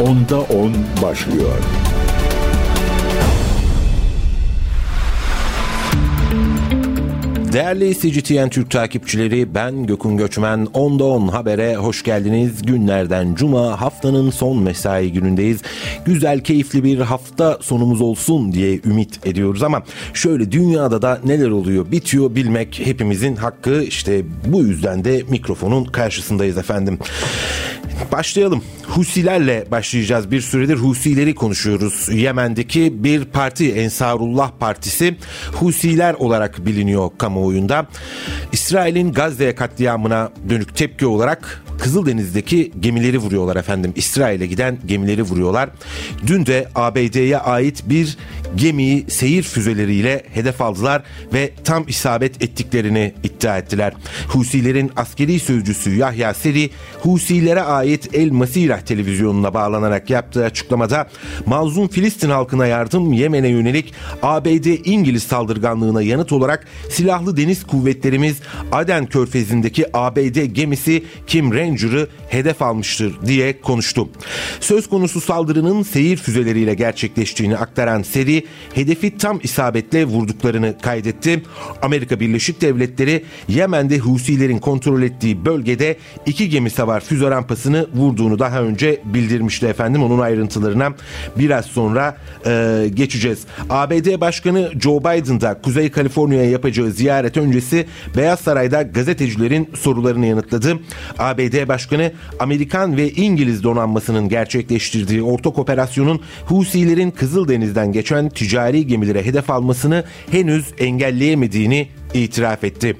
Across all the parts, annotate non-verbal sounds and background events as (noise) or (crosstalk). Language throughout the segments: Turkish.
Onda 10 başlıyor. Değerli CGTN Türk takipçileri ben Gökün Göçmen 10'da 10 habere hoş geldiniz. Günlerden cuma haftanın son mesai günündeyiz. Güzel keyifli bir hafta sonumuz olsun diye ümit ediyoruz ama şöyle dünyada da neler oluyor bitiyor bilmek hepimizin hakkı işte bu yüzden de mikrofonun karşısındayız efendim. Başlayalım. Husilerle başlayacağız. Bir süredir Husileri konuşuyoruz. Yemen'deki bir parti Ensarullah Partisi Husiler olarak biliniyor kamuoyunda. İsrail'in Gazze'ye katliamına dönük tepki olarak Kızıldeniz'deki gemileri vuruyorlar efendim. İsrail'e giden gemileri vuruyorlar. Dün de ABD'ye ait bir gemiyi seyir füzeleriyle hedef aldılar ve tam isabet ettiklerini iddia ettiler. Husilerin askeri sözcüsü Yahya Seri, Husilere ait El Masirah televizyonuna bağlanarak yaptığı açıklamada mazlum Filistin halkına yardım Yemen'e yönelik ABD İngiliz saldırganlığına yanıt olarak silahlı deniz kuvvetlerimiz Aden Körfezi'ndeki ABD gemisi Kim Ranger'ı hedef almıştır diye konuştu. Söz konusu saldırının seyir füzeleriyle gerçekleştiğini aktaran Seri hedefi tam isabetle vurduklarını kaydetti. Amerika Birleşik Devletleri Yemen'de Husilerin kontrol ettiği bölgede iki gemi savar füze rampasını vurduğunu daha önce bildirmişti efendim. Onun ayrıntılarına biraz sonra e, geçeceğiz. ABD Başkanı Joe Biden da Kuzey Kaliforniya'ya yapacağı ziyaret öncesi Beyaz Saray'da gazetecilerin sorularını yanıtladı. ABD Başkanı Amerikan ve İngiliz donanmasının gerçekleştirdiği ortak operasyonun Husilerin Kızıldeniz'den geçen ticari gemilere hedef almasını henüz engelleyemediğini itiraf etti.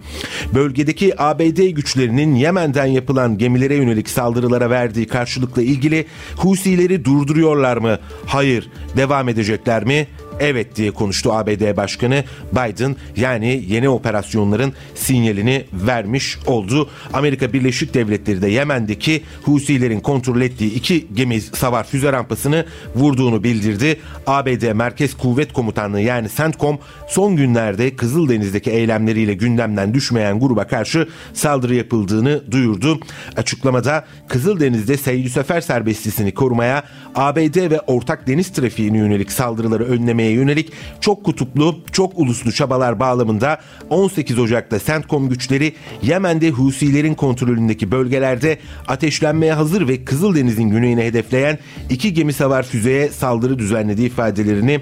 Bölgedeki ABD güçlerinin Yemen'den yapılan gemilere yönelik saldırılara verdiği karşılıkla ilgili Husileri durduruyorlar mı? Hayır. Devam edecekler mi? Evet diye konuştu ABD Başkanı Biden yani yeni operasyonların sinyalini vermiş oldu. Amerika Birleşik Devletleri de Yemen'deki Husilerin kontrol ettiği iki gemi savar füze rampasını vurduğunu bildirdi. ABD Merkez Kuvvet Komutanlığı yani CENTCOM son günlerde Kızıldeniz'deki eylemleriyle gündemden düşmeyen gruba karşı saldırı yapıldığını duyurdu. Açıklamada Kızıldeniz'de seyir sefer serbestisini korumaya ABD ve ortak deniz trafiğine yönelik saldırıları önlemeye önlemeye yönelik çok kutuplu, çok uluslu çabalar bağlamında 18 Ocak'ta CENTCOM güçleri Yemen'de Husilerin kontrolündeki bölgelerde ateşlenmeye hazır ve Kızıldeniz'in güneyine hedefleyen iki gemi savar füzeye saldırı düzenlediği ifadelerini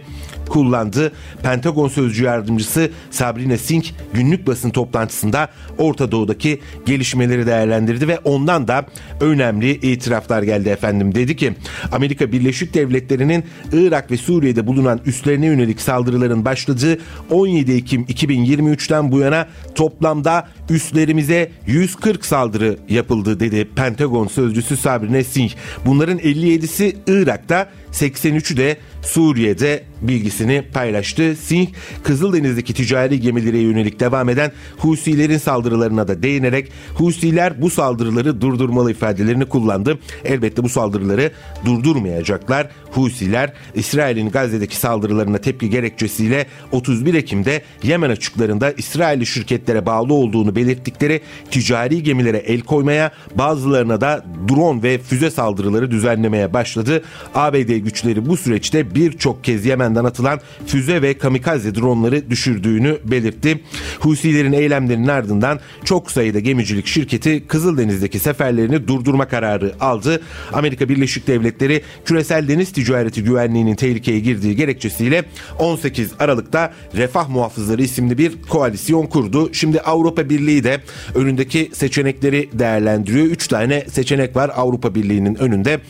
kullandı. Pentagon sözcü yardımcısı Sabrina Singh günlük basın toplantısında Orta Doğu'daki gelişmeleri değerlendirdi ve ondan da önemli itiraflar geldi efendim. Dedi ki Amerika Birleşik Devletleri'nin Irak ve Suriye'de bulunan üslerine yönelik saldırıların başladığı 17 Ekim 2023'ten bu yana toplamda üslerimize 140 saldırı yapıldı dedi Pentagon sözcüsü Sabrina Singh. Bunların 57'si Irak'ta 83'ü de Suriye'de bilgisini paylaştı. Singh, Kızıldeniz'deki ticari gemilere yönelik devam eden Husilerin saldırılarına da değinerek Husiler bu saldırıları durdurmalı ifadelerini kullandı. Elbette bu saldırıları durdurmayacaklar. Husiler İsrail'in Gazze'deki saldırılarına tepki gerekçesiyle 31 Ekim'de Yemen açıklarında İsrailli şirketlere bağlı olduğunu belirttikleri ticari gemilere el koymaya bazılarına da drone ve füze saldırıları düzenlemeye başladı. ABD güçleri bu süreçte birçok kez Yemen'den atılan füze ve kamikaze dronları düşürdüğünü belirtti. Husilerin eylemlerinin ardından çok sayıda gemicilik şirketi Kızıldeniz'deki seferlerini durdurma kararı aldı. Amerika Birleşik Devletleri küresel deniz ticareti güvenliğinin tehlikeye girdiği gerekçesiyle 18 Aralık'ta Refah Muhafızları isimli bir koalisyon kurdu. Şimdi Avrupa Birliği de önündeki seçenekleri değerlendiriyor. 3 tane seçenek var Avrupa Birliği'nin önünde.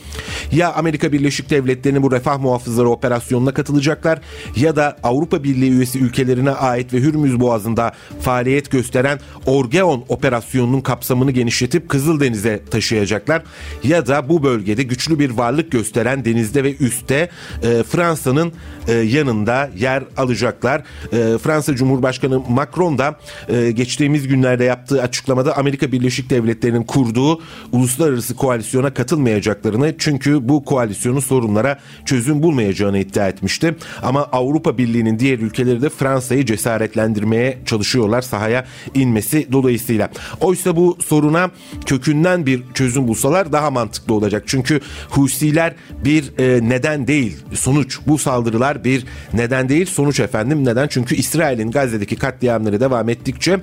Ya Amerika Birleşik Devletleri'nin bu Refah Muhafızları operasyonuna katılacaklar ya da Avrupa Birliği üyesi ülkelerine ait ve Hürmüz Boğazı'nda faaliyet gösteren Orgeon operasyonunun kapsamını genişletip Kızıldeniz'e taşıyacaklar ya da bu bölgede güçlü bir varlık gösteren denizde ve üstte e, Fransa'nın e, yanında yer alacaklar. E, Fransa Cumhurbaşkanı Macron da e, geçtiğimiz günler günlerde yaptığı açıklamada Amerika Birleşik Devletleri'nin kurduğu uluslararası koalisyona katılmayacaklarını çünkü bu koalisyonun sorunlara çözüm bulmayacağını iddia etmişti. Ama Avrupa Birliği'nin diğer ülkeleri de Fransa'yı cesaretlendirmeye çalışıyorlar sahaya inmesi dolayısıyla. Oysa bu soruna kökünden bir çözüm bulsalar daha mantıklı olacak. Çünkü Husiler bir e, neden değil sonuç. Bu saldırılar bir neden değil sonuç efendim. Neden? Çünkü İsrail'in Gazze'deki katliamları devam ettikçe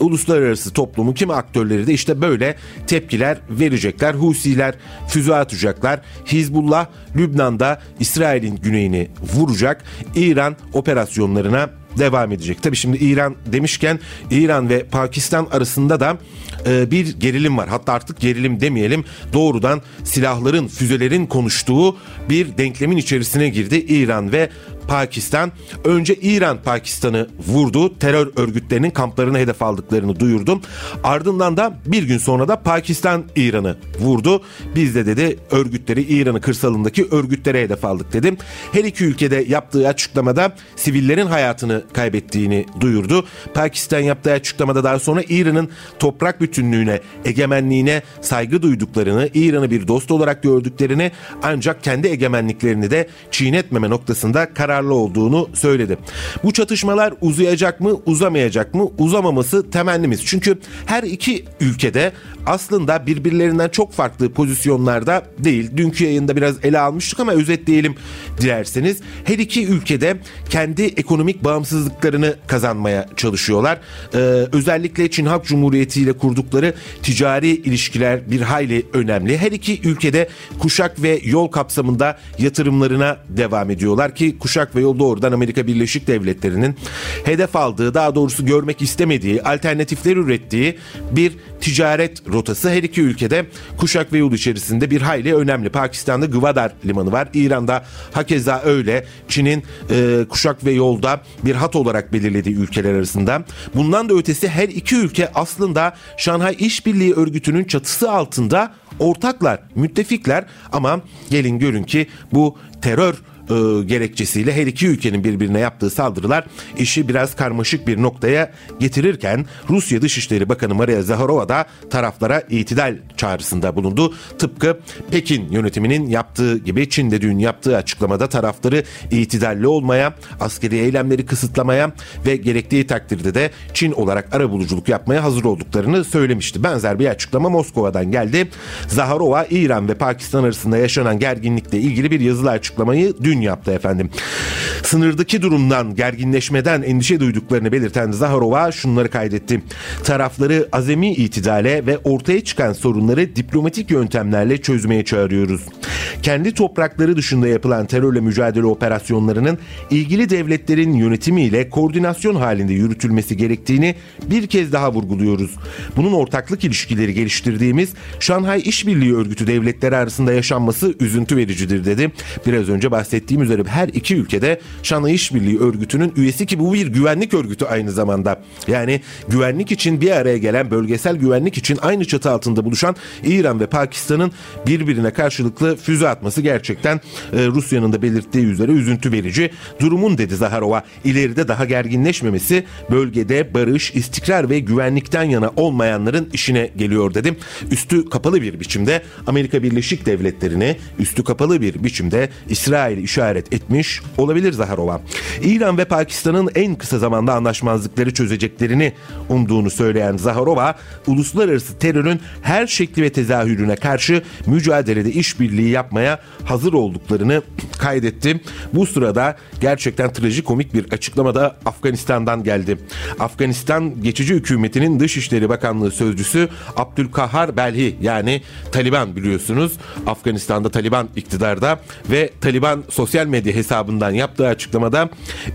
uluslararası toplumun kimi aktörleri de işte böyle tepkiler verecekler. Husiler füze atacaklar. Hizbullah Lübnan'da İsrail'in güneyini vuracak. İran operasyonlarına devam edecek. Tabii şimdi İran demişken İran ve Pakistan arasında da e, bir gerilim var. Hatta artık gerilim demeyelim doğrudan silahların, füzelerin konuştuğu bir denklemin içerisine girdi İran ve Pakistan önce İran Pakistan'ı vurdu. Terör örgütlerinin kamplarını hedef aldıklarını duyurdu. Ardından da bir gün sonra da Pakistan İran'ı vurdu. Biz de dedi örgütleri İran'ı kırsalındaki örgütlere hedef aldık dedim. Her iki ülkede yaptığı açıklamada sivillerin hayatını kaybettiğini duyurdu. Pakistan yaptığı açıklamada daha sonra İran'ın toprak bütünlüğüne, egemenliğine saygı duyduklarını, İran'ı bir dost olarak gördüklerini ancak kendi egemenliklerini de çiğnetmeme noktasında karar kararlı olduğunu söyledi. Bu çatışmalar uzayacak mı, uzamayacak mı? Uzamaması temennimiz. Çünkü her iki ülkede aslında birbirlerinden çok farklı pozisyonlarda değil. Dünkü yayında biraz ele almıştık ama özetleyelim dilerseniz. Her iki ülkede kendi ekonomik bağımsızlıklarını kazanmaya çalışıyorlar. Ee, özellikle Çin Halk Cumhuriyeti ile kurdukları ticari ilişkiler bir hayli önemli. Her iki ülkede kuşak ve yol kapsamında yatırımlarına devam ediyorlar ki kuşak ve yol doğrudan Amerika Birleşik Devletleri'nin hedef aldığı daha doğrusu görmek istemediği alternatifler ürettiği bir ticaret rotası her iki ülkede kuşak ve yol içerisinde bir hayli önemli. Pakistan'da Gwadar limanı var. İran'da hakeza öyle. Çin'in e, kuşak ve yolda bir hat olarak belirlediği ülkeler arasında. Bundan da ötesi her iki ülke aslında Şanghay İşbirliği Örgütü'nün çatısı altında ortaklar, müttefikler ama gelin görün ki bu terör e, gerekçesiyle her iki ülkenin birbirine yaptığı saldırılar işi biraz karmaşık bir noktaya getirirken Rusya Dışişleri Bakanı Maria Zaharova da taraflara itidal çağrısında bulundu. Tıpkı Pekin yönetiminin yaptığı gibi Çin'de dün yaptığı açıklamada tarafları itidalli olmaya, askeri eylemleri kısıtlamaya ve gerektiği takdirde de Çin olarak ara buluculuk yapmaya hazır olduklarını söylemişti. Benzer bir açıklama Moskova'dan geldi. Zaharova İran ve Pakistan arasında yaşanan gerginlikle ilgili bir yazılı açıklamayı dün dün yaptı efendim. Sınırdaki durumdan, gerginleşmeden endişe duyduklarını belirten Zaharova şunları kaydetti. Tarafları azami itidale ve ortaya çıkan sorunları diplomatik yöntemlerle çözmeye çağırıyoruz. Kendi toprakları dışında yapılan terörle mücadele operasyonlarının ilgili devletlerin yönetimiyle koordinasyon halinde yürütülmesi gerektiğini bir kez daha vurguluyoruz. Bunun ortaklık ilişkileri geliştirdiğimiz Şanghay İşbirliği Örgütü devletleri arasında yaşanması üzüntü vericidir dedi. Biraz önce bahsettiğim bahsettiğim üzere her iki ülkede Şanghay İşbirliği Örgütü'nün üyesi ki bu bir güvenlik örgütü aynı zamanda. Yani güvenlik için bir araya gelen bölgesel güvenlik için aynı çatı altında buluşan İran ve Pakistan'ın birbirine karşılıklı füze atması gerçekten e, Rusya'nın da belirttiği üzere üzüntü verici. Durumun dedi Zaharova ileride daha gerginleşmemesi bölgede barış, istikrar ve güvenlikten yana olmayanların işine geliyor dedim. Üstü kapalı bir biçimde Amerika Birleşik Devletleri'ni üstü kapalı bir biçimde İsrail işaret etmiş olabilir Zaharova. İran ve Pakistan'ın en kısa zamanda anlaşmazlıkları çözeceklerini umduğunu söyleyen Zaharova, uluslararası terörün her şekli ve tezahürüne karşı mücadelede işbirliği yapmaya hazır olduklarını kaydetti. Bu sırada gerçekten trajikomik bir açıklama da Afganistan'dan geldi. Afganistan geçici hükümetinin Dışişleri Bakanlığı sözcüsü Abdülkahar Belhi yani Taliban biliyorsunuz. Afganistan'da Taliban iktidarda ve Taliban sosyal medya hesabından yaptığı açıklamada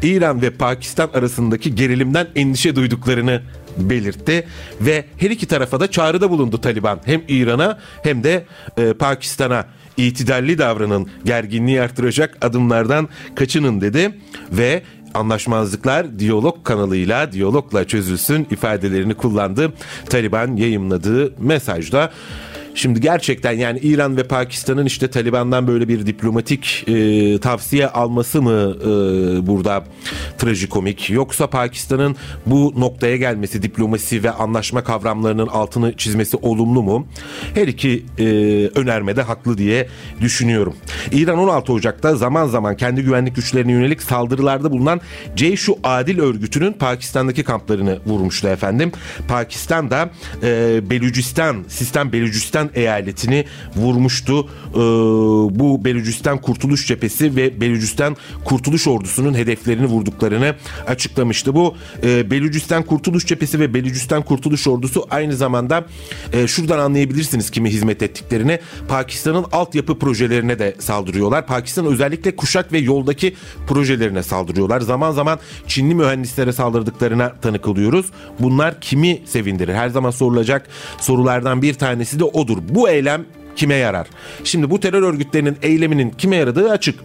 İran ve Pakistan arasındaki gerilimden endişe duyduklarını belirtti ve her iki tarafa da çağrıda bulundu Taliban. Hem İran'a hem de e, Pakistan'a itidalli davranın, gerginliği artıracak adımlardan kaçının dedi ve anlaşmazlıklar diyalog kanalıyla, diyalogla çözülsün ifadelerini kullandı. Taliban yayımladığı mesajda Şimdi gerçekten yani İran ve Pakistan'ın işte Taliban'dan böyle bir diplomatik e, tavsiye alması mı e, burada trajikomik yoksa Pakistan'ın bu noktaya gelmesi diplomasi ve anlaşma kavramlarının altını çizmesi olumlu mu? Her iki e, önermede haklı diye düşünüyorum. İran 16 Ocak'ta zaman zaman kendi güvenlik güçlerine yönelik saldırılarda bulunan Ceyşu Adil örgütünün Pakistan'daki kamplarını vurmuştu efendim. Pakistan da e, Belucistan, sistem Belucistan eyaletini vurmuştu. E, bu Belucistan Kurtuluş Cephesi ve Belucistan Kurtuluş Ordusu'nun hedeflerini vurduklarını açıklamıştı. Bu e, Belucistan Kurtuluş Cephesi ve Belucistan Kurtuluş Ordusu aynı zamanda e, şuradan anlayabilirsiniz kimi hizmet ettiklerini. Pakistan'ın altyapı projelerine de saldırıyorlar. Pakistan özellikle kuşak ve yoldaki projelerine saldırıyorlar. Zaman zaman Çinli mühendislere saldırdıklarına tanık oluyoruz. Bunlar kimi sevindirir? Her zaman sorulacak sorulardan bir tanesi de odur. Bu eylem kime yarar? Şimdi bu terör örgütlerinin eyleminin kime yaradığı açık.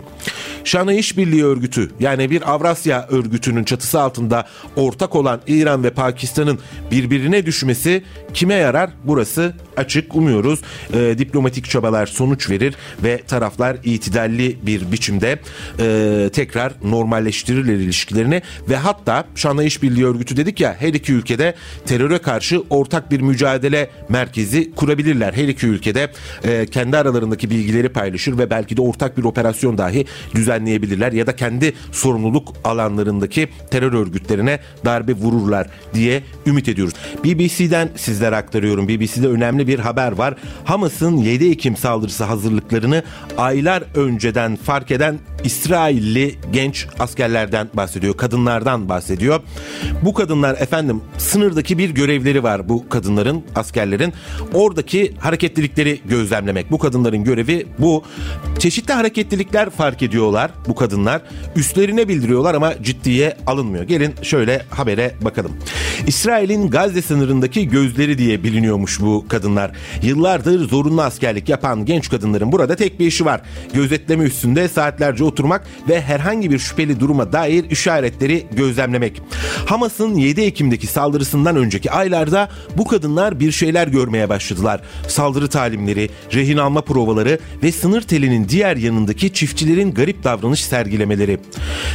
Şanı İşbirliği Örgütü yani bir Avrasya örgütünün çatısı altında ortak olan İran ve Pakistan'ın birbirine düşmesi kime yarar? Burası açık. Umuyoruz e, diplomatik çabalar sonuç verir ve taraflar itidalli bir biçimde e, tekrar normalleştirirler ilişkilerini ve hatta Şanlı İşbirliği Örgütü dedik ya her iki ülkede teröre karşı ortak bir mücadele merkezi kurabilirler. Her iki ülkede e, kendi aralarındaki bilgileri paylaşır ve belki de ortak bir operasyon dahi düzenleyebilirler ya da kendi sorumluluk alanlarındaki terör örgütlerine darbe vururlar diye ümit ediyoruz. BBC'den sizlere aktarıyorum. BBC'de önemli bir haber var. Hamas'ın 7 Ekim saldırısı hazırlıklarını aylar önceden fark eden İsrailli genç askerlerden bahsediyor. Kadınlardan bahsediyor. Bu kadınlar efendim sınırdaki bir görevleri var bu kadınların, askerlerin. Oradaki hareketlilikleri gözlemlemek. Bu kadınların görevi bu. Çeşitli hareketlilikler fark ediyorlar bu kadınlar. Üstlerine bildiriyorlar ama ciddiye alınmıyor. Gelin şöyle habere bakalım. İsrail'in Gazze sınırındaki gözleri diye biliniyormuş bu kadınlar. Yıllardır zorunlu askerlik yapan genç kadınların burada tek bir işi var. Gözetleme üstünde saatlerce oturmak ve herhangi bir şüpheli duruma dair işaretleri gözlemlemek. Hamas'ın 7 Ekim'deki saldırısından önceki aylarda bu kadınlar bir şeyler görmeye başladılar. Saldırı talimleri, rehin alma provaları ve sınır telinin diğer yanındaki çiftçilerin garip davranış sergilemeleri.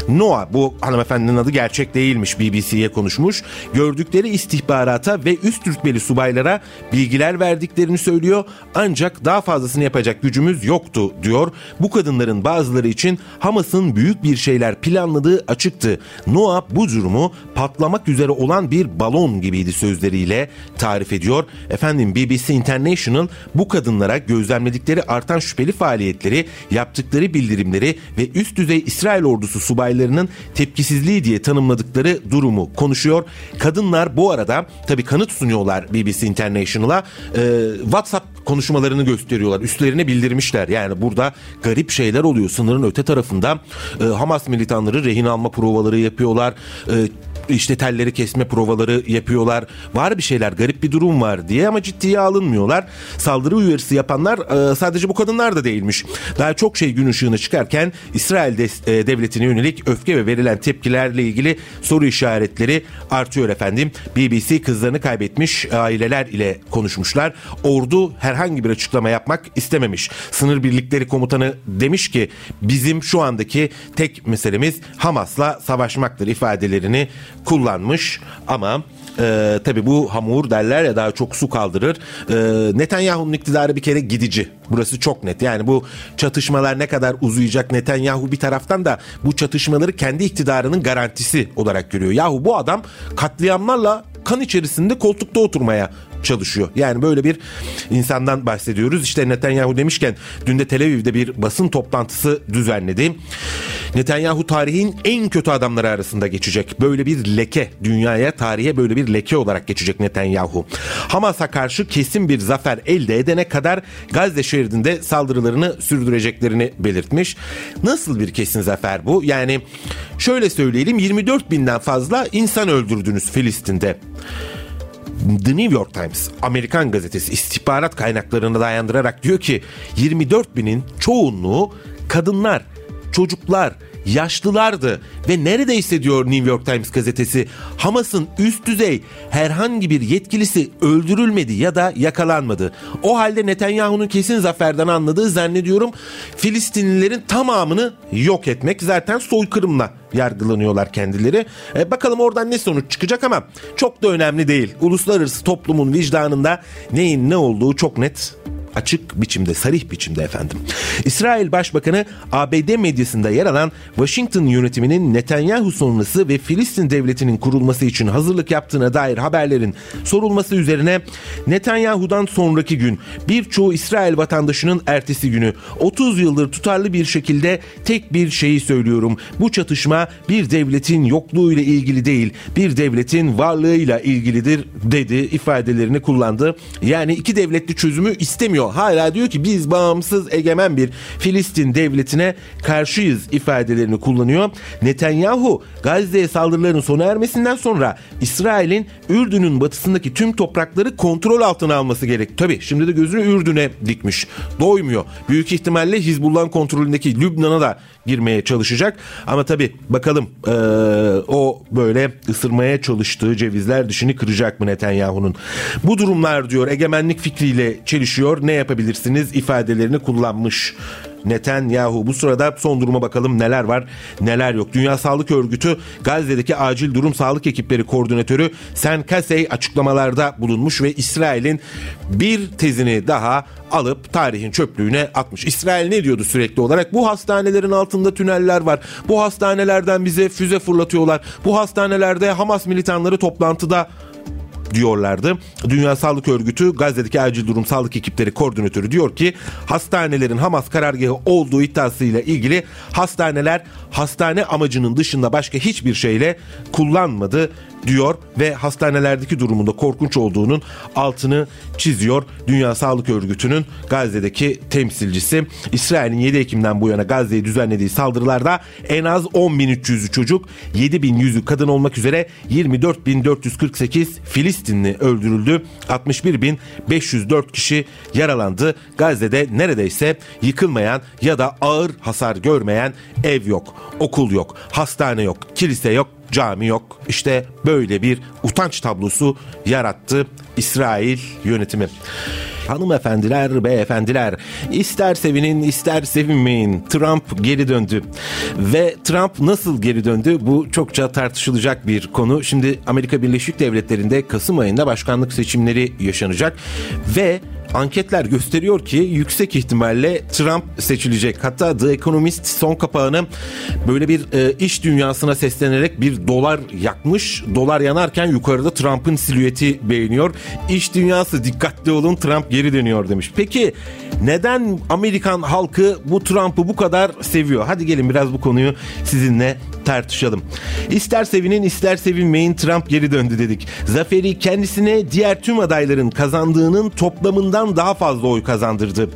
Noah bu hanımefendinin adı gerçek değilmiş BBC'ye konuşmuş. Gördükleri istihbarata ve üst rütbeli subaylara bilgiler verdiklerini söylüyor. Ancak daha fazlasını yapacak gücümüz yoktu diyor. Bu kadınların bazıları için Hamas'ın büyük bir şeyler planladığı açıktı. Noah bu durumu patlamak üzere olan bir balon gibiydi sözleriyle tarif ediyor. Efendim BBC International bu kadınlara gözlemledikleri artan şüpheli faaliyetleri, yaptıkları bildirimleri ve üst düzey İsrail ordusu subaylarının tepkisizliği diye tanımladıkları durumu konuşuyor. Kadınlar bu arada tabii kanıt sunuyorlar BBC International'a. Ee, WhatsApp konuşmalarını gösteriyorlar. Üstlerine bildirmişler. Yani burada garip şeyler oluyor. Sınırın öte tarafında e, Hamas militanları rehin alma provaları yapıyorlar. E, işte telleri kesme provaları yapıyorlar. Var bir şeyler garip bir durum var diye ama ciddiye alınmıyorlar. Saldırı uyarısı yapanlar e, sadece bu kadınlar da değilmiş. Daha çok şey gün ışığına çıkarken İsrail e, devletine yönelik öfke ve verilen tepkilerle ilgili soru işaretleri artıyor efendim. BBC kızlarını kaybetmiş aileler ile konuşmuşlar. Ordu herhangi bir açıklama yapmak istememiş. Sınır birlikleri komutanı demiş ki bizim şu andaki tek meselemiz Hamas'la savaşmaktır ifadelerini kullanmış ama e, tabi bu hamur derler ya daha çok su kaldırır. E, Netanyahu'nun iktidarı bir kere gidici. Burası çok net. Yani bu çatışmalar ne kadar uzayacak Netanyahu bir taraftan da bu çatışmaları kendi iktidarının garantisi olarak görüyor. Yahu bu adam katliamlarla kan içerisinde koltukta oturmaya çalışıyor. Yani böyle bir insandan bahsediyoruz. İşte Netanyahu demişken dün de Tel Aviv'de bir basın toplantısı düzenledi. Netanyahu tarihin en kötü adamları arasında geçecek. Böyle bir leke dünyaya tarihe böyle bir leke olarak geçecek Netanyahu. Hamas'a karşı kesin bir zafer elde edene kadar Gazze şeridinde saldırılarını sürdüreceklerini belirtmiş. Nasıl bir kesin zafer bu? Yani şöyle söyleyelim 24 binden fazla insan öldürdünüz Filistin'de. The New York Times, Amerikan gazetesi istihbarat kaynaklarına dayandırarak diyor ki 24 binin çoğunluğu kadınlar, çocuklar, yaşlılardı ve neredeyse diyor New York Times gazetesi Hamas'ın üst düzey herhangi bir yetkilisi öldürülmedi ya da yakalanmadı. O halde Netanyahu'nun kesin zaferden anladığı zannediyorum Filistinlilerin tamamını yok etmek zaten soykırımla yargılanıyorlar kendileri. E, bakalım oradan ne sonuç çıkacak ama çok da önemli değil. Uluslararası toplumun vicdanında neyin ne olduğu çok net açık biçimde, sarih biçimde efendim. İsrail Başbakanı ABD medyasında yer alan Washington yönetiminin Netanyahu sonrası ve Filistin devletinin kurulması için hazırlık yaptığına dair haberlerin sorulması üzerine Netanyahu'dan sonraki gün birçoğu İsrail vatandaşının ertesi günü 30 yıldır tutarlı bir şekilde tek bir şeyi söylüyorum. Bu çatışma bir devletin yokluğuyla ilgili değil, bir devletin varlığıyla ilgilidir dedi ifadelerini kullandı. Yani iki devletli çözümü istemiyor Hala diyor ki biz bağımsız egemen bir Filistin devletine karşıyız ifadelerini kullanıyor. Netanyahu Gazze'ye saldırıların sona ermesinden sonra İsrail'in Ürdün'ün batısındaki tüm toprakları kontrol altına alması gerek. Tabi şimdi de gözünü Ürdün'e dikmiş. Doymuyor. Büyük ihtimalle Hizbullah'ın kontrolündeki Lübnan'a da girmeye çalışacak. Ama tabi bakalım ee, o böyle ısırmaya çalıştığı cevizler dişini kıracak mı Netanyahu'nun? Bu durumlar diyor egemenlik fikriyle çelişiyor. Ne yapabilirsiniz ifadelerini kullanmış. Netanyahu bu sırada son duruma bakalım neler var neler yok. Dünya Sağlık Örgütü Gazze'deki acil durum sağlık ekipleri koordinatörü Sen Kasey açıklamalarda bulunmuş ve İsrail'in bir tezini daha alıp tarihin çöplüğüne atmış. İsrail ne diyordu sürekli olarak? Bu hastanelerin altında tüneller var. Bu hastanelerden bize füze fırlatıyorlar. Bu hastanelerde Hamas militanları toplantıda diyorlardı. Dünya Sağlık Örgütü Gazze'deki acil durum sağlık ekipleri koordinatörü diyor ki hastanelerin Hamas karargahı olduğu iddiasıyla ilgili hastaneler hastane amacının dışında başka hiçbir şeyle kullanmadı diyor ve hastanelerdeki durumunda korkunç olduğunun altını çiziyor. Dünya Sağlık Örgütü'nün Gazze'deki temsilcisi İsrail'in 7 Ekim'den bu yana Gazze'ye düzenlediği saldırılarda en az 10.300'ü çocuk, 7.100'ü kadın olmak üzere 24.448 Filistinli öldürüldü. 61.504 kişi yaralandı. Gazze'de neredeyse yıkılmayan ya da ağır hasar görmeyen ev yok, okul yok, hastane yok, kilise yok, cami yok. İşte böyle bir utanç tablosu yarattı İsrail yönetimi. Hanımefendiler, beyefendiler, ister sevinin ister sevinmeyin Trump geri döndü. Ve Trump nasıl geri döndü? Bu çokça tartışılacak bir konu. Şimdi Amerika Birleşik Devletleri'nde Kasım ayında başkanlık seçimleri yaşanacak ve anketler gösteriyor ki yüksek ihtimalle Trump seçilecek. Hatta The Economist son kapağını böyle bir e, iş dünyasına seslenerek bir dolar yakmış. Dolar yanarken yukarıda Trump'ın silüeti beğeniyor. İş dünyası dikkatli olun Trump geri dönüyor demiş. Peki neden Amerikan halkı bu Trump'ı bu kadar seviyor? Hadi gelin biraz bu konuyu sizinle tartışalım. İster sevinin ister sevinmeyin Trump geri döndü dedik. Zaferi kendisine diğer tüm adayların kazandığının toplamından daha fazla oy kazandırdı.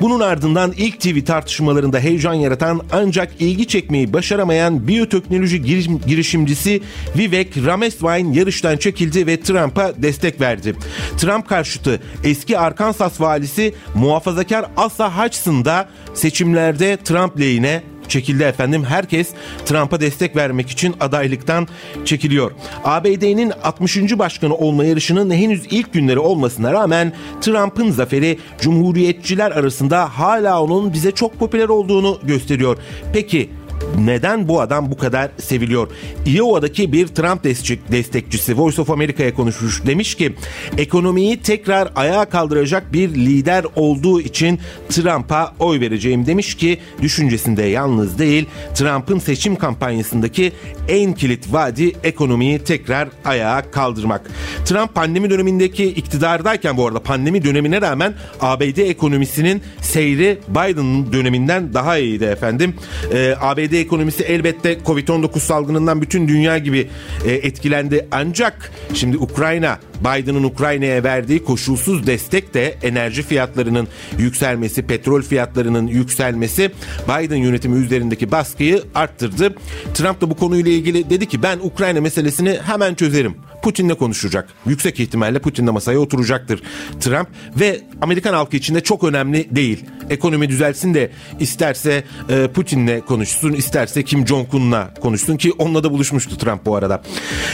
Bunun ardından ilk TV tartışmalarında heyecan yaratan ancak ilgi çekmeyi başaramayan biyoteknoloji girişimcisi Vivek Ramaswamy yarıştan çekildi ve Trump'a destek verdi. Trump karşıtı eski Arkansas valisi muhafazakar Asa Hutchinson da seçimlerde Trump lehine çekildi efendim. Herkes Trump'a destek vermek için adaylıktan çekiliyor. ABD'nin 60. başkanı olma yarışının henüz ilk günleri olmasına rağmen Trump'ın zaferi Cumhuriyetçiler arasında hala onun bize çok popüler olduğunu gösteriyor. Peki neden bu adam bu kadar seviliyor? Iowa'daki bir Trump destek, destekçisi Voice of America'ya konuşmuş. Demiş ki ekonomiyi tekrar ayağa kaldıracak bir lider olduğu için Trump'a oy vereceğim demiş ki düşüncesinde yalnız değil Trump'ın seçim kampanyasındaki en kilit vaadi ekonomiyi tekrar ayağa kaldırmak. Trump pandemi dönemindeki iktidardayken bu arada pandemi dönemine rağmen ABD ekonomisinin seyri Biden döneminden daha iyiydi efendim. Ee, ABD ekonomisi elbette Covid-19 salgınından bütün dünya gibi e, etkilendi. Ancak şimdi Ukrayna Biden'ın Ukrayna'ya verdiği koşulsuz destek de enerji fiyatlarının yükselmesi, petrol fiyatlarının yükselmesi Biden yönetimi üzerindeki baskıyı arttırdı. Trump da bu konuyla ilgili dedi ki ben Ukrayna meselesini hemen çözerim. Putin'le konuşacak. Yüksek ihtimalle Putin'le masaya oturacaktır Trump ve Amerikan halkı için de çok önemli değil. Ekonomi düzelsin de isterse e, Putin'le konuşsun, isterse Kim Jong-un'la konuşsun ki onunla da buluşmuştu Trump bu arada.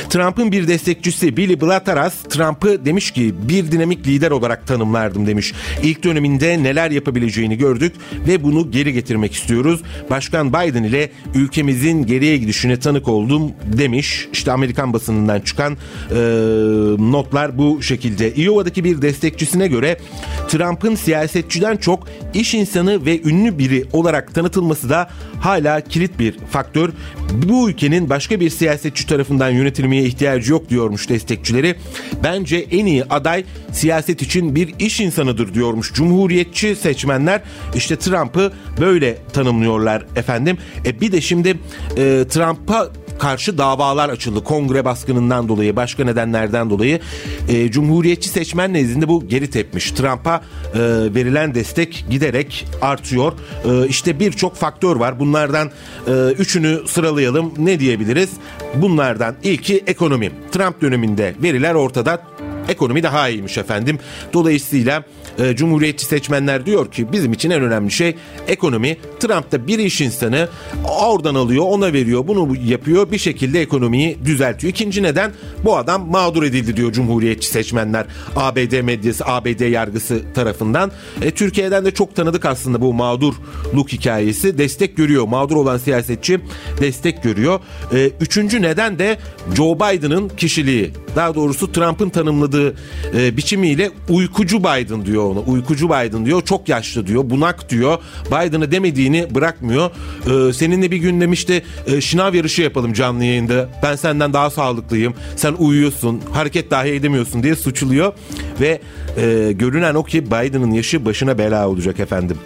Trump'ın bir destekçisi Billy Blataras Trump'ı demiş ki bir dinamik lider olarak tanımlardım demiş. İlk döneminde neler yapabileceğini gördük ve bunu geri getirmek istiyoruz. Başkan Biden ile ülkemizin geriye gidişine tanık oldum demiş. İşte Amerikan basınından çıkan e, notlar bu şekilde. Iowa'daki bir destekçisine göre Trump'ın siyasetçiden çok iş insanı ve ünlü biri olarak tanıtılması da hala kilit bir faktör. Bu ülkenin başka bir siyasetçi tarafından yönetilmeye ihtiyacı yok diyormuş destekçileri. Bence en iyi aday siyaset için bir iş insanıdır diyormuş cumhuriyetçi seçmenler. İşte Trump'ı böyle tanımlıyorlar efendim. E bir de şimdi e, Trump'a karşı davalar açıldı. Kongre baskınından dolayı, başka nedenlerden dolayı e, Cumhuriyetçi seçmen nezdinde bu geri tepmiş. Trump'a e, verilen destek giderek artıyor. E, işte birçok faktör var. Bunlardan e, üçünü sıralayalım. Ne diyebiliriz? Bunlardan ilki ekonomi. Trump döneminde veriler ortada ekonomi daha iyiymiş efendim. Dolayısıyla e, Cumhuriyetçi seçmenler diyor ki bizim için en önemli şey ekonomi. Trump da bir iş insanı oradan alıyor ona veriyor bunu yapıyor bir şekilde ekonomiyi düzeltiyor. İkinci neden bu adam mağdur edildi diyor Cumhuriyetçi seçmenler ABD medyası ABD yargısı tarafından. E, Türkiye'den de çok tanıdık aslında bu mağdurluk hikayesi destek görüyor. Mağdur olan siyasetçi destek görüyor. E, üçüncü neden de Joe Biden'ın kişiliği. Daha doğrusu Trump'ın tanımladığı e, biçimiyle uykucu Biden diyor ona. Uykucu Biden diyor. Çok yaşlı diyor. Bunak diyor. Biden'ı demediğini bırakmıyor. E, seninle bir gün demişti e, şınav yarışı yapalım canlı yayında. Ben senden daha sağlıklıyım. Sen uyuyorsun. Hareket dahi edemiyorsun diye suçluyor. Ve e, görünen o ki Biden'ın yaşı başına bela olacak efendim.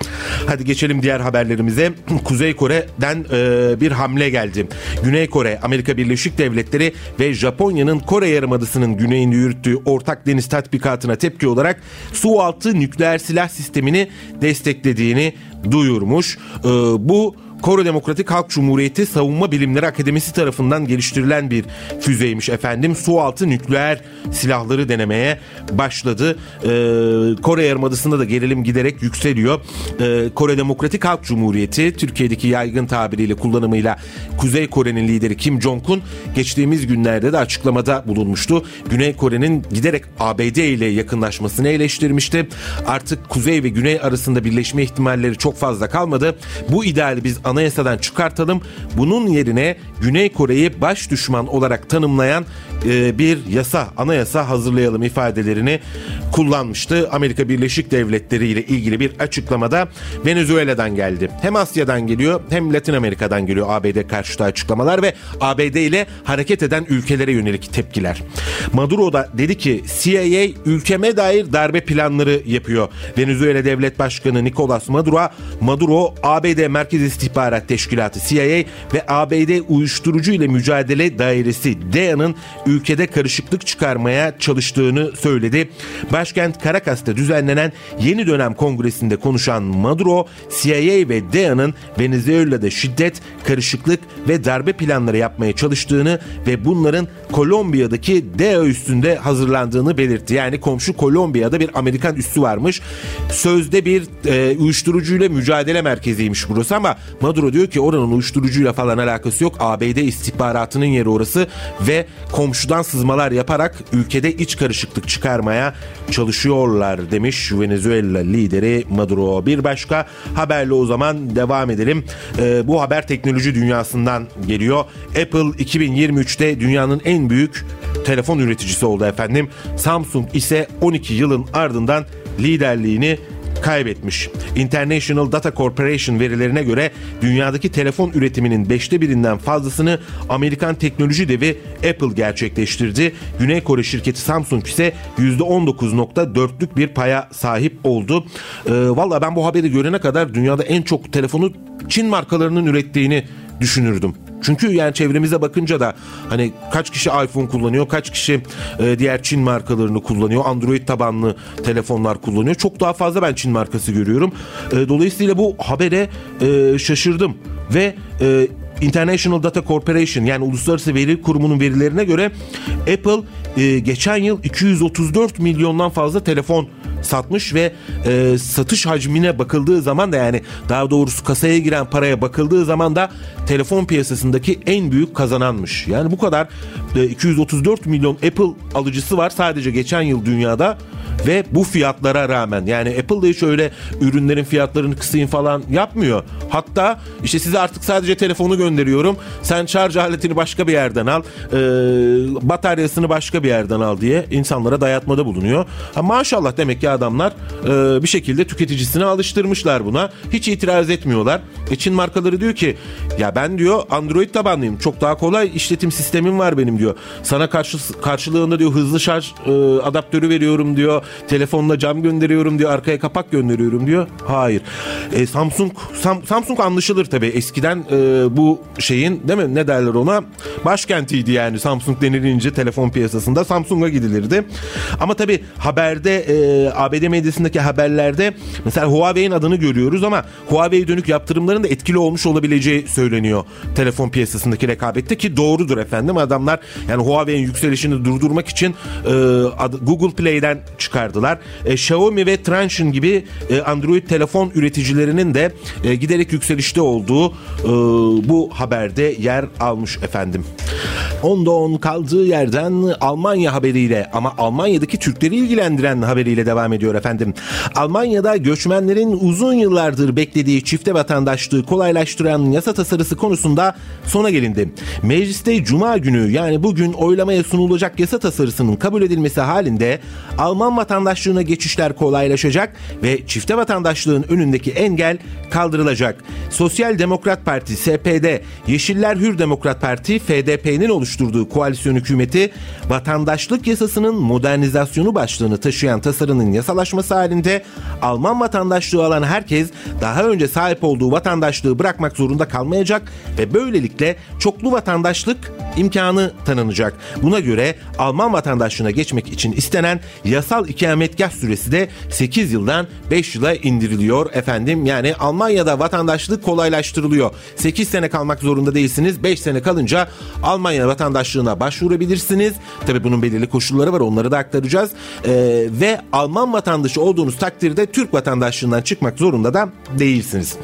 Hadi geçelim diğer haberlerimize. (clears throat) Kuzey Kore'den e, bir hamle geldi. Güney Kore, Amerika Birleşik Devletleri ve Japonya'nın Kore Yarımadası'nın güneyinde yürüttüğü ortak deniz tatbikatına tepki olarak su altı nükleer silah sistemini desteklediğini duyurmuş. E, bu Kore Demokratik Halk Cumhuriyeti Savunma Bilimleri Akademisi tarafından geliştirilen bir füzeymiş efendim. Su altı nükleer silahları denemeye başladı. Ee, Kore Yarımadası'nda da gerilim giderek yükseliyor. Ee, Kore Demokratik Halk Cumhuriyeti Türkiye'deki yaygın tabiriyle kullanımıyla Kuzey Kore'nin lideri Kim Jong-un geçtiğimiz günlerde de açıklamada bulunmuştu. Güney Kore'nin giderek ABD ile yakınlaşmasını eleştirmişti. Artık Kuzey ve Güney arasında birleşme ihtimalleri çok fazla kalmadı. Bu ideali biz anayasadan çıkartalım. Bunun yerine Güney Kore'yi baş düşman olarak tanımlayan e, bir yasa, anayasa hazırlayalım ifadelerini kullanmıştı. Amerika Birleşik Devletleri ile ilgili bir açıklamada Venezuela'dan geldi. Hem Asya'dan geliyor hem Latin Amerika'dan geliyor ABD karşıtı açıklamalar ve ABD ile hareket eden ülkelere yönelik tepkiler. Maduro da dedi ki CIA ülkeme dair darbe planları yapıyor. Venezuela Devlet Başkanı Nicolas Maduro, Maduro ABD Merkez İstihbarat Teşkilatı CIA ve ABD Uyuşturucu ile Mücadele Dairesi DEA'nın ülkede karışıklık çıkarmaya çalıştığını söyledi. Başkent Caracas'ta düzenlenen yeni dönem kongresinde konuşan Maduro, CIA ve DEA'nın Venezuela'da şiddet, karışıklık ve darbe planları yapmaya çalıştığını ve bunların Kolombiya'daki DEA üstünde hazırlandığını belirtti. Yani komşu Kolombiya'da bir Amerikan üssü varmış. Sözde bir e, uyuşturucuyla mücadele merkeziymiş burası ama Maduro diyor ki oranın uyuşturucuyla falan alakası yok. ABD istihbaratının yeri orası ve komşudan sızmalar yaparak ülkede iç karışıklık çıkarmaya çalışıyorlar demiş Venezuela lideri Maduro. Bir başka haberle o zaman devam edelim. Ee, bu haber teknoloji dünyasından geliyor. Apple 2023'te dünyanın en büyük telefon üreticisi oldu efendim. Samsung ise 12 yılın ardından liderliğini kaybetmiş. International Data Corporation verilerine göre dünyadaki telefon üretiminin beşte birinden fazlasını Amerikan teknoloji devi Apple gerçekleştirdi. Güney Kore şirketi Samsung ise %19.4'lük bir paya sahip oldu. Ee, Valla ben bu haberi görene kadar dünyada en çok telefonu Çin markalarının ürettiğini düşünürdüm. Çünkü yani çevremize bakınca da hani kaç kişi iPhone kullanıyor, kaç kişi e, diğer Çin markalarını kullanıyor, Android tabanlı telefonlar kullanıyor. Çok daha fazla ben Çin markası görüyorum. E, dolayısıyla bu habere e, şaşırdım ve e, International Data Corporation yani Uluslararası Veri Kurumu'nun verilerine göre Apple e, geçen yıl 234 milyondan fazla telefon satmış ve e, satış hacmine bakıldığı zaman da yani daha doğrusu kasaya giren paraya bakıldığı zaman da telefon piyasasındaki en büyük kazananmış. Yani bu kadar e, 234 milyon Apple alıcısı var sadece geçen yıl dünyada ve bu fiyatlara rağmen yani Apple da hiç öyle ürünlerin fiyatlarını kısayım falan yapmıyor. Hatta işte size artık sadece telefonu gönderiyorum. Sen şarj aletini başka bir yerden al. E, bataryasını başka bir yerden al diye insanlara dayatmada bulunuyor. Ha, maşallah demek ki adamlar e, bir şekilde tüketicisine alıştırmışlar buna. Hiç itiraz etmiyorlar. E, Çin markaları diyor ki ya ben diyor Android tabanlıyım. Çok daha kolay işletim sistemim var benim diyor. Sana karşı, karşılığında diyor hızlı şarj e, adaptörü veriyorum diyor. Telefonla cam gönderiyorum diyor. Arkaya kapak gönderiyorum diyor. Hayır. E, Samsung Sam, Samsung anlaşılır tabii. Eskiden e, bu şeyin değil mi ne derler ona başkentiydi yani Samsung denilince telefon piyasasında Samsung'a gidilirdi. Ama tabii haberde e, ABD medyasındaki haberlerde mesela Huawei'nin adını görüyoruz ama Huawei dönük yaptırımların da etkili olmuş olabileceği söyleniyor telefon piyasasındaki rekabette ki doğrudur efendim. Adamlar yani Huawei'nin yükselişini durdurmak için e, Google Play'den çıkardılar. E, Xiaomi ve Transsion gibi e, Android telefon üreticilerinin de e, giderek yükselişte olduğu e, bu haberde yer almış efendim. 10'da 10 kaldığı yerden Almanya haberiyle ama Almanya'daki Türkleri ilgilendiren haberiyle devam ediyor efendim. Almanya'da göçmenlerin uzun yıllardır beklediği çifte vatandaşlığı kolaylaştıran yasa tasarısı konusunda sona gelindi. Mecliste Cuma günü yani bugün oylamaya sunulacak yasa tasarısının kabul edilmesi halinde Alman vatandaşlığına geçişler kolaylaşacak ve çifte vatandaşlığın önündeki engel kaldırılacak. Sosyal Demokrat Parti SPD, Yeşiller Hür Demokrat Parti FDP'nin oluşturduğu koalisyon hükümeti vatandaşlık yasasının modernizasyonu başlığını taşıyan tasarının yasalaşması halinde Alman vatandaşlığı alan herkes daha önce sahip olduğu vatandaşlığı bırakmak zorunda kalmayacak ve böylelikle çoklu vatandaşlık imkanı tanınacak. Buna göre Alman vatandaşlığına geçmek için istenen yasal ikametgah süresi de 8 yıldan 5 yıla indiriliyor efendim. Yani Almanya'da vatandaşlık kolaylaştırılıyor. 8 sene kalmak zorunda değilsiniz. 5 sene kalınca Almanya vatandaşlığına başvurabilirsiniz. Tabi bunun belirli koşulları var onları da aktaracağız. Ee, ve Alman vatandaşı olduğunuz takdirde Türk vatandaşlığından çıkmak zorunda da değilsiniz.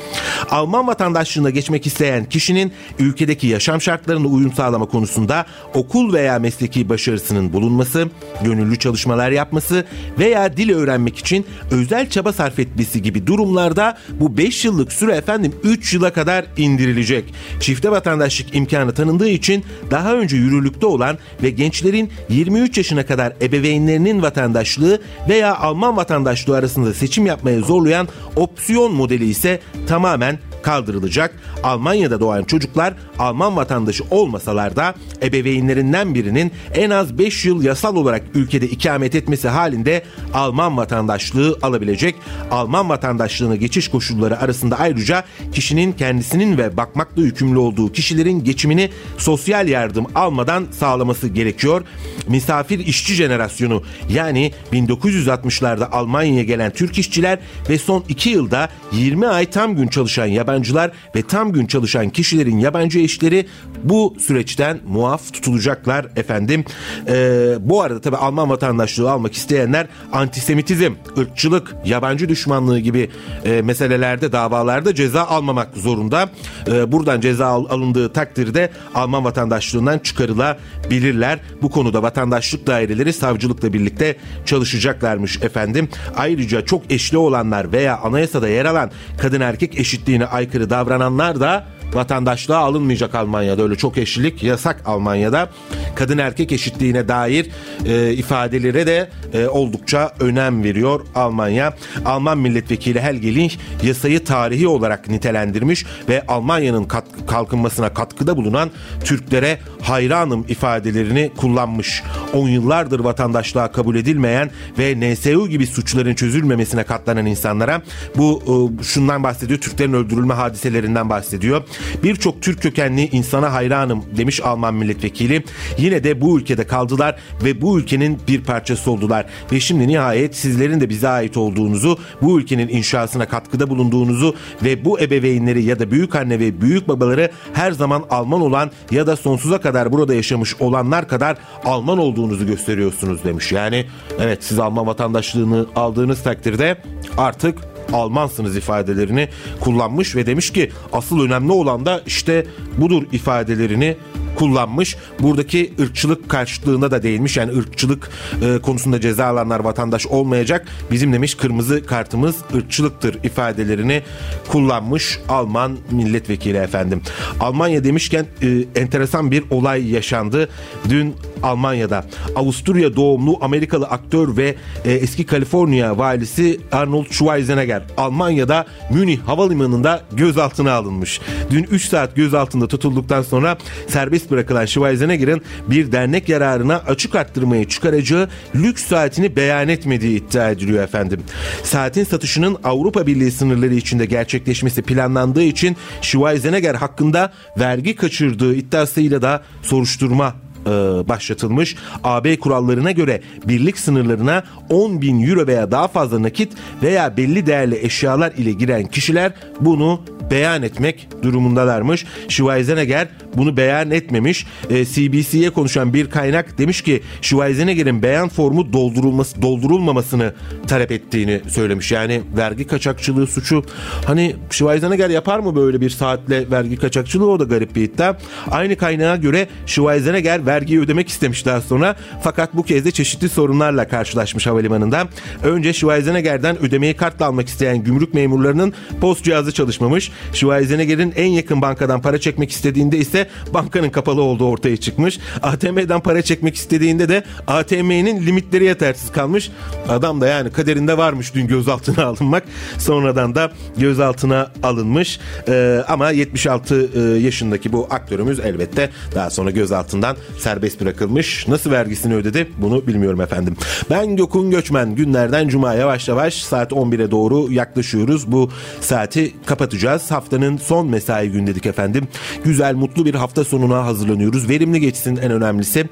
Alman vatandaşlığına geçmek isteyen kişinin ülkedeki yaşam şartlarına uyum sağlama konusunda okul veya mesleki başarısının bulunması, gönüllü çalışmalar yapması veya dil öğrenmek için özel çaba sarf etmesi gibi durumlarda bu 5 yıllık süre efendim 3 yıla kadar indirilecek. Çifte vatandaşlık imkanı tanındığı için daha önce yürürlükte olan ve gençlerin 23 yaşına kadar ebeveynlerinin vatandaşlığı veya Alman vatandaşlığı arasında seçim yapmaya zorlayan opsiyon modeli ise tamamen kaldırılacak. Almanya'da doğan çocuklar Alman vatandaşı olmasalar da ebeveynlerinden birinin en az 5 yıl yasal olarak ülkede ikamet etmesi halinde Alman vatandaşlığı alabilecek. Alman vatandaşlığına geçiş koşulları arasında ayrıca kişinin kendisinin ve bakmakla yükümlü olduğu kişilerin geçimini sosyal yardım almadan sağlaması gerekiyor. Misafir işçi jenerasyonu yani 1960'larda Almanya'ya gelen Türk işçiler ve son 2 yılda 20 ay tam gün çalışan yabancılar ve tam gün çalışan kişilerin yabancı eşleri bu süreçten muaf tutulacaklar efendim. Ee, bu arada tabi Alman vatandaşlığı almak isteyenler antisemitizm, ırkçılık, yabancı düşmanlığı gibi e, meselelerde davalarda ceza almamak zorunda. E, buradan ceza al, alındığı takdirde Alman vatandaşlığından çıkarılabilirler. Bu konuda vatandaşlık daireleri savcılıkla birlikte çalışacaklarmış efendim. Ayrıca çok eşli olanlar veya anayasada yer alan kadın erkek eşitliğine aykırı davrananlar da vatandaşlığa alınmayacak Almanya'da öyle çok eşlilik yasak Almanya'da kadın erkek eşitliğine dair e, ifadelere de e, oldukça önem veriyor Almanya. Alman milletvekili Helge Link yasayı tarihi olarak nitelendirmiş ve Almanya'nın kat, kalkınmasına katkıda bulunan Türklere hayranım ifadelerini kullanmış. 10 yıllardır vatandaşlığa kabul edilmeyen ve NSU gibi suçların çözülmemesine katlanan insanlara bu e, şundan bahsediyor Türklerin öldürülme hadiselerinden bahsediyor. Birçok Türk kökenli insana hayranım demiş Alman milletvekili. Yine de bu ülkede kaldılar ve bu ülkenin bir parçası oldular. Ve şimdi nihayet sizlerin de bize ait olduğunuzu, bu ülkenin inşasına katkıda bulunduğunuzu ve bu ebeveynleri ya da büyük anne ve büyük babaları her zaman Alman olan ya da sonsuza kadar burada yaşamış olanlar kadar Alman olduğunuzu gösteriyorsunuz demiş. Yani evet siz Alman vatandaşlığını aldığınız takdirde artık Almansınız ifadelerini kullanmış ve demiş ki asıl önemli olan da işte budur ifadelerini kullanmış. Buradaki ırkçılık karşılığında da değinmiş. Yani ırkçılık e, konusunda ceza alanlar vatandaş olmayacak. Bizim demiş kırmızı kartımız ırkçılıktır ifadelerini kullanmış Alman milletvekili efendim. Almanya demişken e, enteresan bir olay yaşandı. Dün Almanya'da Avusturya doğumlu Amerikalı aktör ve e, eski Kaliforniya valisi Arnold Schwarzenegger Almanya'da Münih havalimanında gözaltına alınmış. Dün 3 saat gözaltında tutulduktan sonra serbest bırakılan Schwarzenegger'in bir dernek yararına açık arttırmayı çıkaracağı lüks saatini beyan etmediği iddia ediliyor efendim. Saatin satışının Avrupa Birliği sınırları içinde gerçekleşmesi planlandığı için Schwarzenegger hakkında vergi kaçırdığı iddiasıyla da soruşturma e, başlatılmış. AB kurallarına göre birlik sınırlarına 10 bin euro veya daha fazla nakit veya belli değerli eşyalar ile giren kişiler bunu beyan etmek durumundalarmış. Schwarzenegger bunu beyan etmemiş. E, CBC'ye konuşan bir kaynak demiş ki Schwarzenegger'in beyan formu doldurulması doldurulmamasını talep ettiğini söylemiş. Yani vergi kaçakçılığı suçu hani Schwarzenegger yapar mı böyle bir saatle vergi kaçakçılığı o da garip bir iddia. Aynı kaynağa göre Schwarzenegger vergiyi ödemek istemiş daha sonra fakat bu kez de çeşitli sorunlarla karşılaşmış havalimanında. Önce Schwarzenegger'den ödemeyi kartla almak isteyen gümrük memurlarının post cihazı çalışmamış. Schwarzenegger'in en yakın bankadan para çekmek istediğinde ise bankanın kapalı olduğu ortaya çıkmış. ATM'den para çekmek istediğinde de ATM'nin limitleri yetersiz kalmış. Adam da yani kaderinde varmış dün gözaltına (laughs) alınmak. Sonradan da gözaltına alınmış. Ee, ama 76 e, yaşındaki bu aktörümüz elbette daha sonra gözaltından serbest bırakılmış. Nasıl vergisini ödedi bunu bilmiyorum efendim. Ben Gökün Göçmen günlerden cuma yavaş yavaş saat 11'e doğru yaklaşıyoruz. Bu saati kapatacağız. Haftanın son mesai gün dedik efendim. Güzel mutlu bir hafta sonuna hazırlanıyoruz. Verimli geçsin en önemlisi.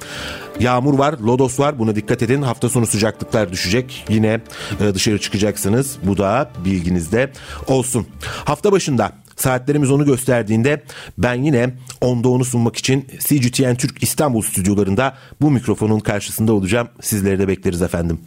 Yağmur var, lodos var. Buna dikkat edin. Hafta sonu sıcaklıklar düşecek. Yine e, dışarı çıkacaksınız. Bu da bilginizde olsun. Hafta başında Saatlerimiz onu gösterdiğinde ben yine onda onu sunmak için CGTN Türk İstanbul stüdyolarında bu mikrofonun karşısında olacağım. Sizleri de bekleriz efendim.